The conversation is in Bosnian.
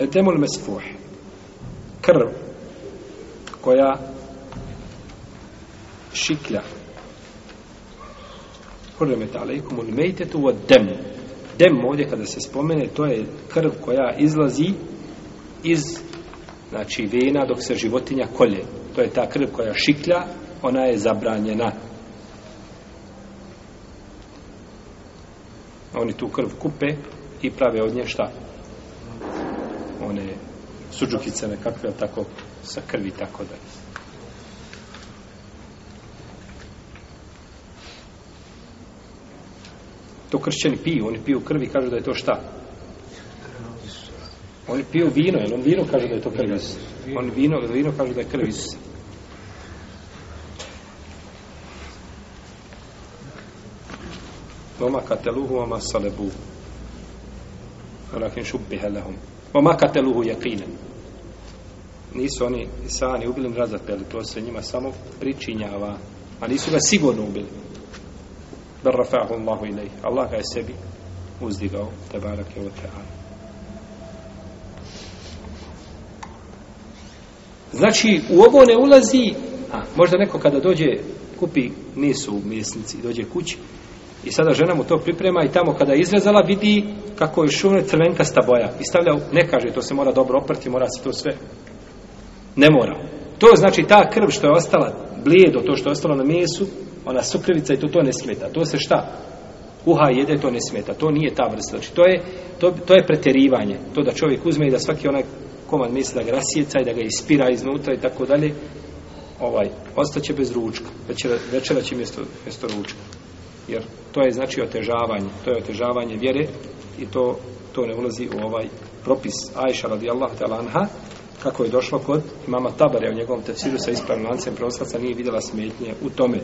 etemul mesfuh krv koja šiklja hurmet alaikum un mejtetu od dem dem ovdje kada se spomene to je krv koja izlazi iz znači vena dok se životinja kolje to je ta krv koja šiklja ona je zabranjena oni tu krv kupe i prave od nje šta? one suđukice nekakve, tako sa krvi, tako da. To kršćani piju, oni piju krvi, kažu da je to šta? Oni piju vino, jel on vino kaže da je to krvi? On vino, vino kaže da je krvi. Noma kateluhu, ama salebu. Rakin šubbihe lehom. Noma Ma makateluhu jakinen. Nisu oni sani ubili, razateli, to se njima samo pričinjava. A nisu ga sigurno ubili. Bar rafa'hu Allahu ilaih. Allah ga je sebi uzdigao. Tebarak je o ta'ala. Znači, u ovo ne ulazi, a možda neko kada dođe, kupi mesu u mesnici, dođe kući, I sada žena mu to priprema i tamo kada je izrezala vidi kako je šumne crvenkasta boja. I stavlja, ne kaže, to se mora dobro oprati, mora se to sve. Ne mora. To je znači ta krv što je ostala blijedo, to što je ostalo na mesu, ona sukrivica i to, to ne smeta. To se šta? Kuha jede, to ne smeta. To nije ta vrsta. Znači, to je, to, to je pretjerivanje. To da čovjek uzme i da svaki onaj komad misli da ga rasjeca i da ga ispira iznutra i tako dalje, ovaj, ostaće bez ručka. Večera, večera će mjesto, mjesto ručka jer to je znači otežavanje, to je otežavanje vjere i to to ne ulazi u ovaj propis Ajša radijallahu ta'ala anha kako je došlo kod imama Tabare u njegovom tefsiru sa ispravnim lancem prenoslaca nije vidjela smetnje u tome